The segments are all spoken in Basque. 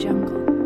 jungle.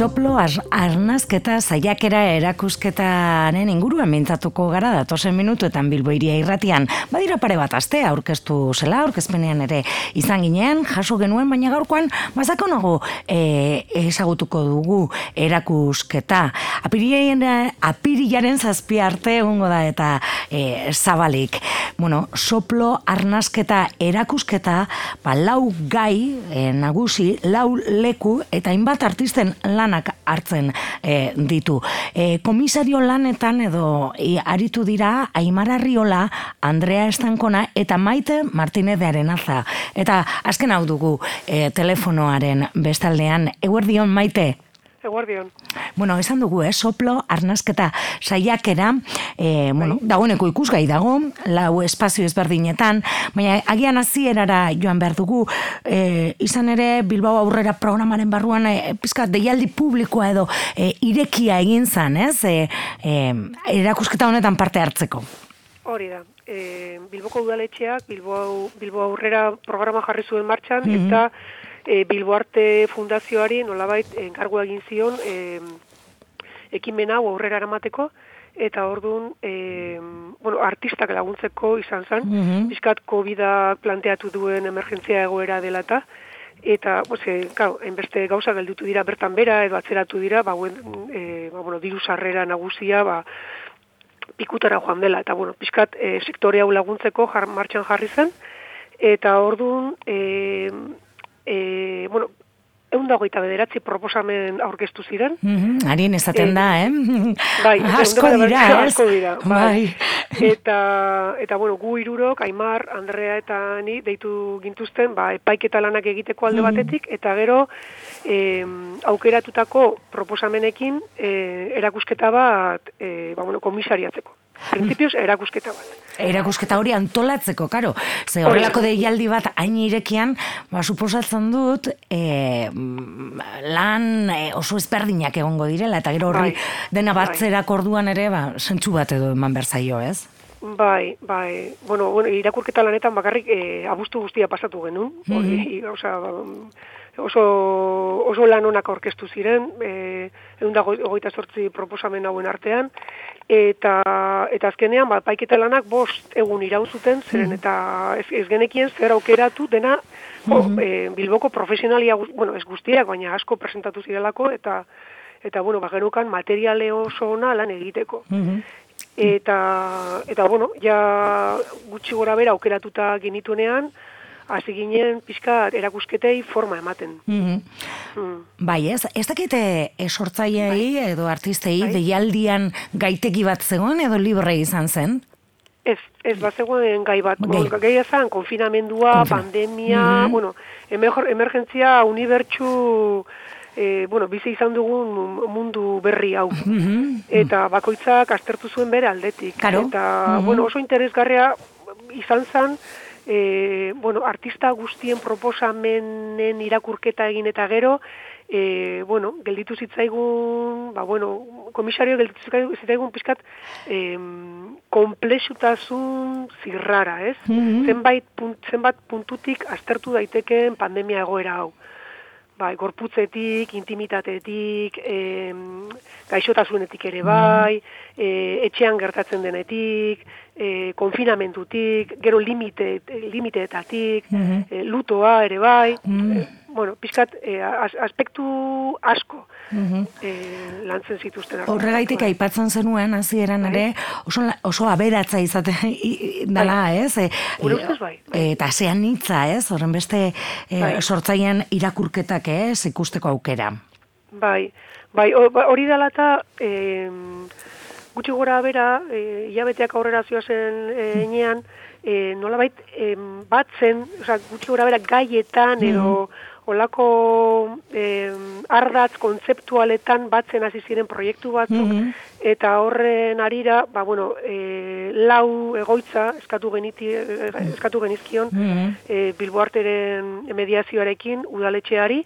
Soplo ar, arnazketa saiakera erakusketaren inguruan mintzatuko gara datosen minutuetan Bilbo iria irratian. Badira pare bat aste aurkeztu zela, aurkezpenean ere izan ginen, jaso genuen, baina gaurkoan bazako nago e, ezagutuko dugu erakusketa. Apirilaren, apirilaren zazpi arte egongo da eta e, zabalik. Bueno, soplo arnazketa erakusketa, ba, lau gai e, nagusi, lau leku eta hainbat artisten lanak hartzen e, ditu. E, komisario lanetan edo e, aritu dira Aimara Riola, Andrea Estankona eta Maite Martinez de Arenaza. Eta azken hau dugu e, telefonoaren bestaldean. Eguerdion Maite? Eguardion. Bueno, esan dugu, eh, soplo, arnazketa saiakera, eh, bueno, dagoeneko ikusgai dago, lau espazio ezberdinetan, baina agian hasierara joan behar dugu, eh, izan ere Bilbao aurrera programaren barruan, eh, pizka, deialdi publikoa edo eh, irekia egin zan, ez? Eh, eh, erakusketa honetan parte hartzeko. Hori da. E, Bilboko udaletxeak Bilbo, Bilbo aurrera programa jarri zuen martxan, eta e, Bilbo Arte Fundazioari nolabait enkargu egin zion e, ekimen hau aurrera eramateko, eta orduan, e, bueno, artistak laguntzeko izan zen, Mhm. bizkat covid planteatu duen emergentzia egoera dela eta, eta, pues, e, claro, enbeste gauza gelditu dira bertan bera, edo atzeratu dira, ba, buen, e, ba, bueno, diru sarrera nagusia, ba, pikutara joan dela, eta, bueno, pixkat, e, sektore hau laguntzeko jar, martxan jarri zen, eta orduan, e, e, bueno, egun dagoita bederatzi proposamen aurkeztu ziren, Mhm, Harien esaten Eh, da, eh? Bai, asko dira, asko dira, bai. Bai. Eta, eta bueno, gu irurok, Aimar, Andrea eta ni deitu gintuzten, ba, epaiketa lanak egiteko alde batetik, eta gero e, aukeratutako proposamenekin e, erakusketa bat, e, ba, bueno, komisariatzeko. Printzipioz, erakusketa bat. Erakusketa hori antolatzeko, karo. Ze horrelako deialdi bat hain irekian, ba, suposatzen dut, e, lan e, oso ezberdinak egongo direla, eta gero horri Bai, dena bai. batzerak orduan ere, ba, zentsu bat edo eman berzaio, ez? Bai, bai. Bueno, bueno, irakurketa lanetan bakarrik e, abuztu guztia pasatu genuen. Hori, osea, oso, oso lan onak aurkeztu ziren, e, egun da hogeita sortzi proposamen hauen artean, eta, eta azkenean, ba, paiketa lanak bost egun iraun zuten, zeren eta ez, ez genekien zer aukeratu dena jo, e, Bilboko profesionalia, bueno, ez guztiak, baina asko presentatu zirelako, eta eta bueno, ba, genukan materiale oso ona lan egiteko. Mhm. Eta, eta bueno, ja gutxi gora bera aukeratuta genituenean, hasi ginen pixka erakusketei forma ematen. Mhm. Mm. Bai, ez, ez dakite sortzaileei edo artistei Bai. deialdian gaiteki bat zegoen edo libre izan zen? Ez, ez bazegoen gai bat. Gai. Gai. Ezan, konfinamendua, Konfina- pandemia, Mhm. bueno, emer, emergentzia unibertsu, e, bueno, bizi izan dugun mundu berri hau. Mhm. Eta bakoitzak aztertu zuen bere aldetik. Karo. Eta, Mhm. bueno, oso interesgarria izan zen, e, bueno, artista guztien proposamenen irakurketa egin eta gero, e, bueno, gelditu zitzaigun, ba, bueno, komisario gelditu zitzaigun, pizkat, e, komplexutasun zirrara, ez? Mhm. Zenbait, punt, zenbat puntutik aztertu daitekeen pandemia egoera hau bai, gorputzetik, intimitatetik, e, gaixotasunetik ere bai, e, etxean gertatzen denetik, e, konfinamentutik, gero limite, limiteetatik, Mhm. e, lutoa ere bai, Mhm. e, bueno, pixkat, e, as, aspektu asko Mhm. e, lantzen zituzten. Horregaitik aipatzen zenuen hasieran ere oso oso aberatza izate dala, ez? E, e, bai, Eta zean hitza, ez? Horren beste e, Bai. irakurketak, ez? Ikusteko aukera. Bai, bai, ba, hori dela eta e, gutxi gora bera, e, hilabeteak aurrera zioazen e, enean, e, nolabait e, batzen, oza, gutxi gora bera gaietan edo olako e, ardatz kontzeptualetan batzen hasi ziren proiektu batzuk, Mhm. eta horren arira, ba, bueno, e, lau egoitza eskatu, geniti, e, eskatu genizkion Mhm. e, Bilbo Arteren mediazioarekin udaletxeari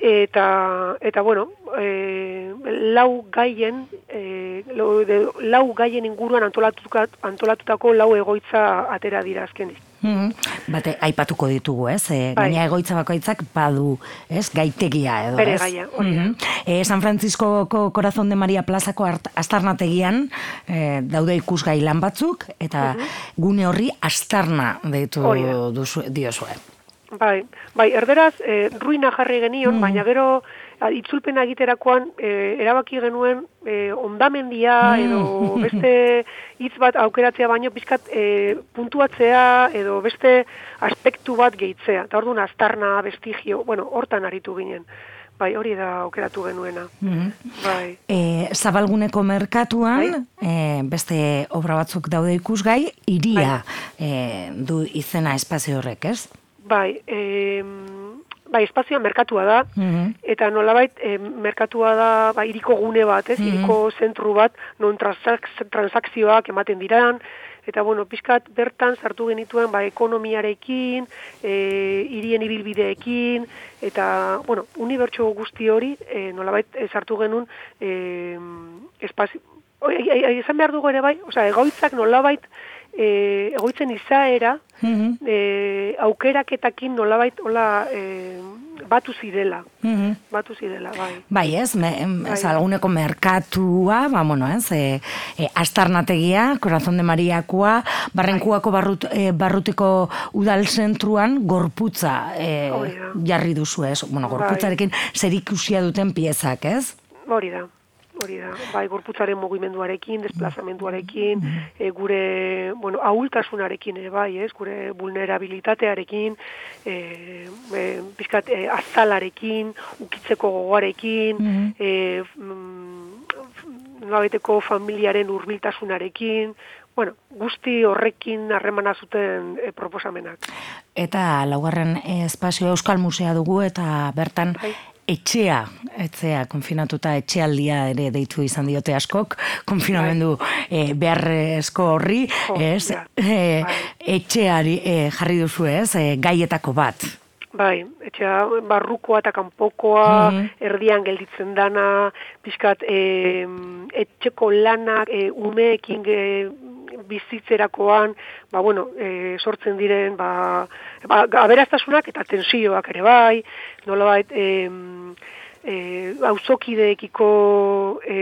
eta eta bueno, e, lau gaien e, de, lau gaien inguruan antolatuka, antolatutako lau egoitza atera dira azkenik. Mhm. Bate, aipatuko ditugu, ez? E, Bai. gaina egoitza bakoitzak badu, ez? Gaitegia edo, Bere ez? gaia, hori da. Mhm. E, San Franciscoko Corazon de Maria plazako astarnategian e, daude ikusgai lan batzuk, eta gune horri astarna deitu duzu, diozue. Bai, bai, erderaz, e, ruina jarri genion, baina gero itzulpena egiterakoan e, erabaki genuen e, ondamendia edo beste hitz bat aukeratzea baino pizkat e, puntuatzea edo beste aspektu bat gehitzea. Eta orduan aztarna, vestigio, bueno, hortan aritu ginen. Bai, hori da aukeratu genuena. Mhm. Bai. E, zabalguneko merkatuan, e, beste obra batzuk daude ikusgai, iria e, du izena espazio horrek, ez? Bai, e, bai, espazioa merkatua da, Mhm. eta nolabait e, merkatua da ba, iriko gune bat, ez? Iriko zentru bat, non transakzioak ematen diran, eta bueno, pixkat bertan sartu genituen ba, ekonomiarekin, e, irien ibilbideekin, eta, bueno, unibertso guzti hori, e, nolabait e, sartu genuen e, espazio, esan behar dugu ere bai, osea, egoitzak nolabait e, egoitzen izaera, Mhm. e, aukeraketakin nolabait hola e, batu zirela. Mhm. Batu zirela, bai. Bai, ez, me, Bai. zalguneko merkatua, ba, bueno, ez, e, e, astarnategia, Corazon de Mariakoa, barrenkuako barrut, e, barrutiko udal zentruan gorputza e, da. jarri duzu, ez? Bueno, Bai. gorputzarekin zerikusia duten piezak, ez? Hori da. Hori da, bai, gorputzaren mugimenduarekin, desplazamenduarekin, e, gure, bueno, ahultasunarekin ere bai, ez, gure vulnerabilitatearekin, e, e, pixkat, e, azalarekin, ukitzeko gogoarekin, e, mm, nolabeteko familiaren hurbiltasunarekin, bueno, guzti horrekin harremana zuten e, proposamenak. Eta laugarren eh, espazio Euskal Musea dugu eta bertan Bai. Etxea, etxea, konfinatuta etxealdia ere deitu izan diote askok, konfinamendu eh, beharrezko horri, Jo, ez, ja, bai. etxeari eh, jarri duzu ez, eh, gaietako bat. Bai, etxea barrukoa eta kanpokoa, Mhm. erdian gelditzen dana, pixkat e, etxeko lanak e, umeekin e, bizitzerakoan, ba, bueno, e, sortzen diren, ba, ba, aberastasunak eta tensioak ere bai, nolabait, e, e, auzokideekiko e,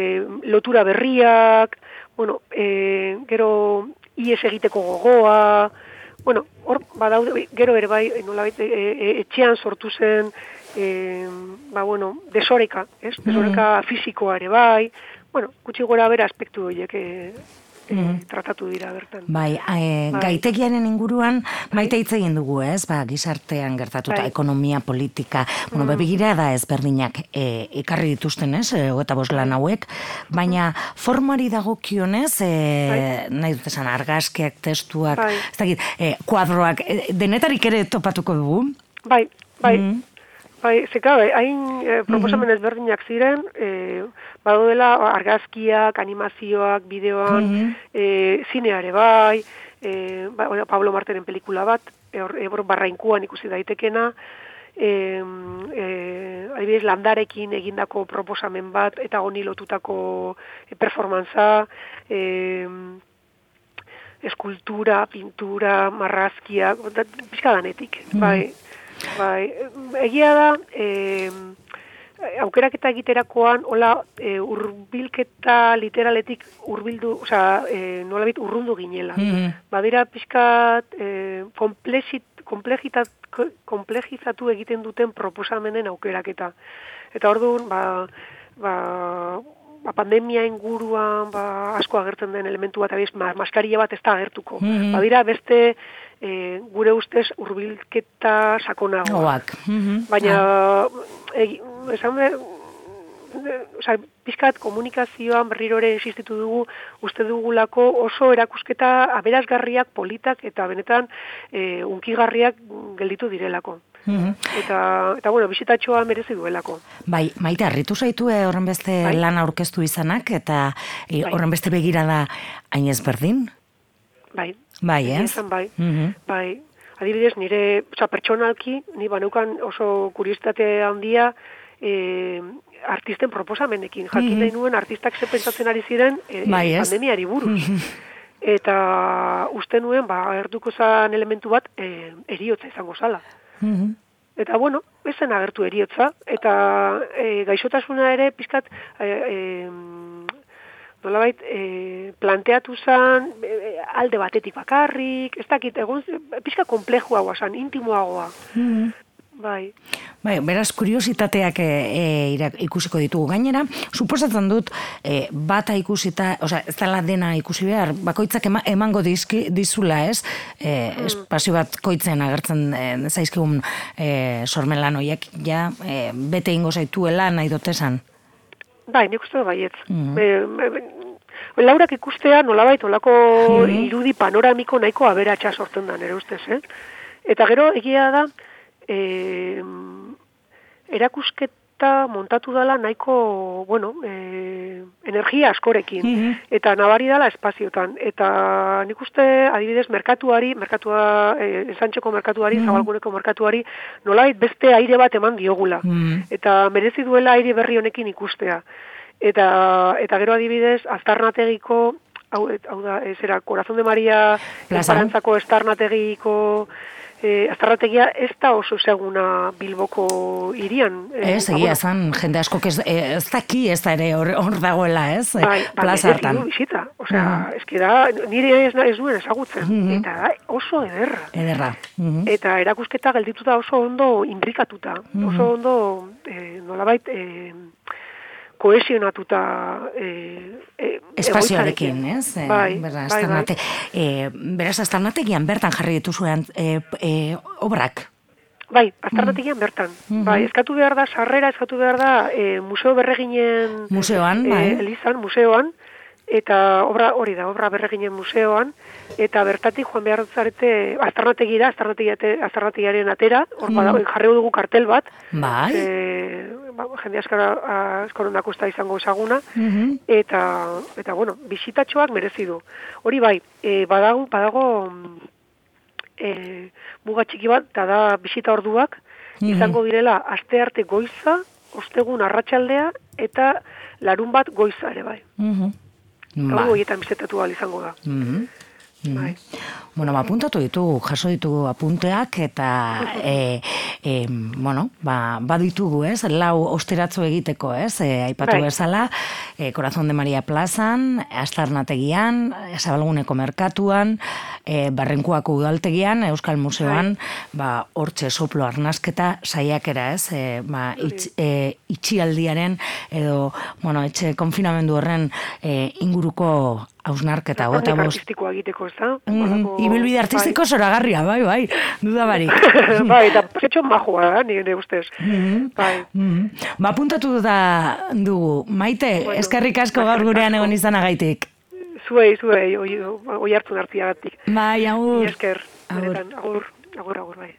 lotura berriak, bueno, e, gero ies egiteko gogoa, bueno, hor badaude gero ere bai nolabait e, e, etxean sortu zen e, ba bueno, desoreka, ez? Desoreka fisikoa ere bai. Bueno, gutxi gora bera aspektu horiek e, e, tratatu dira bertan. Bai, eh, Bai. gaitegiaren inguruan maite hitz egin dugu, ez? Ba, gizartean gertatuta Bai. ekonomia, politika, bueno, begira da ezberdinak eh, ekarri dituzten, ez? Eh, Hogeita bost lan hauek, baina formari dagokionez, eh, nahi dut esan argazkiak, testuak, Bai. ez dakit, eh, kuadroak, eh, denetarik ere topatuko dugu. Bai, bai. Mhm. Bai, zeka, bai, hain e, proposamen ezberdinak ziren, e, badaudela argazkiak, animazioak, bideoan, e, zineare bai, e, ba, Pablo Martenen pelikula bat, e, hor, e, barrainkuan ikusi daitekena, e, e, adibidez, landarekin egindako proposamen bat, eta honi lotutako performantza, e, eskultura, pintura, marrazkia, da- pixka danetik, bai. Bai, egia da, e, aukeraketa egiterakoan, hola, e, urbilketa literaletik urbildu, osea, e, nolabit urrundu ginela. Mhm. Badira pixkat e, komplexit, komplejitat, komplejizatu egiten duten proposamenen aukeraketa. Eta orduan, ba, ba, ba, pandemia inguruan ba, asko agertzen den elementu bat, abiz, ma, maskaria bat ez da agertuko. Mhm. Badira beste, e, gure ustez, urbilketa sakonagoa. Oak. Mhm. Baina, egi, esan be, Osa, pizkat komunikazioan berriro ere insistitu dugu, uste dugulako oso erakusketa aberazgarriak, politak eta benetan e, unkigarriak gelditu direlako. Mhm. Eta, eta bueno, bisitatxoa merezi duelako. Bai, maite, harritu zaitu eh, horren beste Bai. lan aurkeztu izanak, eta eh, Bai. horren beste begirada hain ezberdin? Bai. Bai, ez? esan bai. Mhm. Bai. Adibidez, nire, oza, pertsonalki, ni baneukan oso kuriositate handia, e, artisten proposamenekin. Jakin Mhm. nahi nuen artistak ze pentsatzen ari ziren e, Bai, ez? pandemiari buruz. Eta uste nuen, ba, agertuko zan elementu bat, e, eriotza izango zala. Mhm. Eta bueno, ezen agertu eriotza, eta e, gaixotasuna ere pizkat e, e, nolabait e, planteatu zen e, alde batetik bakarrik, ez dakit, egon pizka komplejuagoa zen, intimoagoa. Mhm. Bai, Bai, beraz, kuriositateak e, e, ikusiko ditugu. Gainera, suposatzen dut, e, bata ikusita, osea, ez dela dena ikusi behar, bakoitzak ema, emango dizki, dizula, ez? E, espazio bat koitzen agertzen e, zaizkigun e, sormelan horiek, ja, e, bete ingo zaituela nahi dotesan. Bai, nik uste baietz. Mhm. Be- be- be- Laurak ikustea nolabait olako irudi panoramiko nahiko aberatsa sortzen da nere ustez, eh? Eta gero egia da e, erakusketa montatu dala nahiko, bueno, e, energia askorekin. Mhm. Eta nabari dala espaziotan. Eta nik uste adibidez merkatuari, merkatua, e, esantxeko merkatuari, zabalguneko merkatuari, nolabait beste aire bat eman diogula. Mhm. Eta merezi duela aire berri honekin ikustea. Eta, eta gero adibidez, aztarnategiko, hau, hau da, ez era, Corazon de Maria, Plazan. Esperantzako aztarnategiko, e, aztarnategia ez da oso seguna Bilboko irian. E, Ez, ba, egia bueno, zan, jende askok ez, e, ez daki ez da ere hor, hor dagoela, ez? E, Bai, bai, plaza ez hartan. bisita. Osea, eske da, nire ez, ez duen ezagutzen. Mhm. Eta da, oso ederra. Ederra. Mhm. Eta erakusketa geldituta oso ondo imbrikatuta. Oso ondo, eh, nolabait, eh, kohesionatuta eh, eh, espazioarekin, egoitzarekin. ez? E, Bai, Berra, bai, bai. e, beraz, aztarnategian bertan jarri dituzuen e, e, obrak. Bai, aztarnategian bertan. Mhm. Bai, eskatu behar da, sarrera eskatu behar da, eh, museo berreginen... Museoan, bai. eh, Elizan, museoan, eta obra hori da, obra berreginen museoan, eta bertatik joan behar zarete aztarnategira, aztarnategiate- aztarnategiaren atera, hor bada, jarri dugu kartel bat. Bai. e, ba, jende askara, askoron akusta izango ezaguna, Mhm. eta, eta bueno, bisitatxoak merezi du. Hori bai, e, badago, badago mm, e, muga txiki bat, eta da bisita orduak, Mhm. izango direla aste arte goiza, ostegun arratsaldea eta larun bat goiza ere bai. Mhm. Hau Ba. horietan izango da. Mhm. Mhm. Bai. Bueno, ba, apuntatu ditugu, jaso ditugu apunteak, eta, e, e, bueno, ba, baditugu, ez, lau osteratzo egiteko, ez, e, aipatu Bai. bezala, e, Corazon de Maria plazan, Astarnategian, Zabalguneko merkatuan, e, Barrenkuako udaltegian, Euskal Museoan, ba, hortxe soplo arnasketa saiakera, ez, e, ba, itx, e, itxialdiaren, edo, bueno, etxe konfinamendu horren e, inguruko hausnarketa, gota bost, artistikoa egiteko, ez da? Mhm. Horrelako- Ibilbide artistiko zoragarria, bai, bai, duda barik. bai, eta pasetxo majoa da, nire ustez. Bai. Mhm. Ba, puntatu da dugu. Maite, Bueno, eskerrik asko gaur gurean egon izanagaitik. Zuei, zuei, oi, oi hartzun hartziagatik. Bai, agur. Esker, Agur. benetan, agur, agur, agur, bai.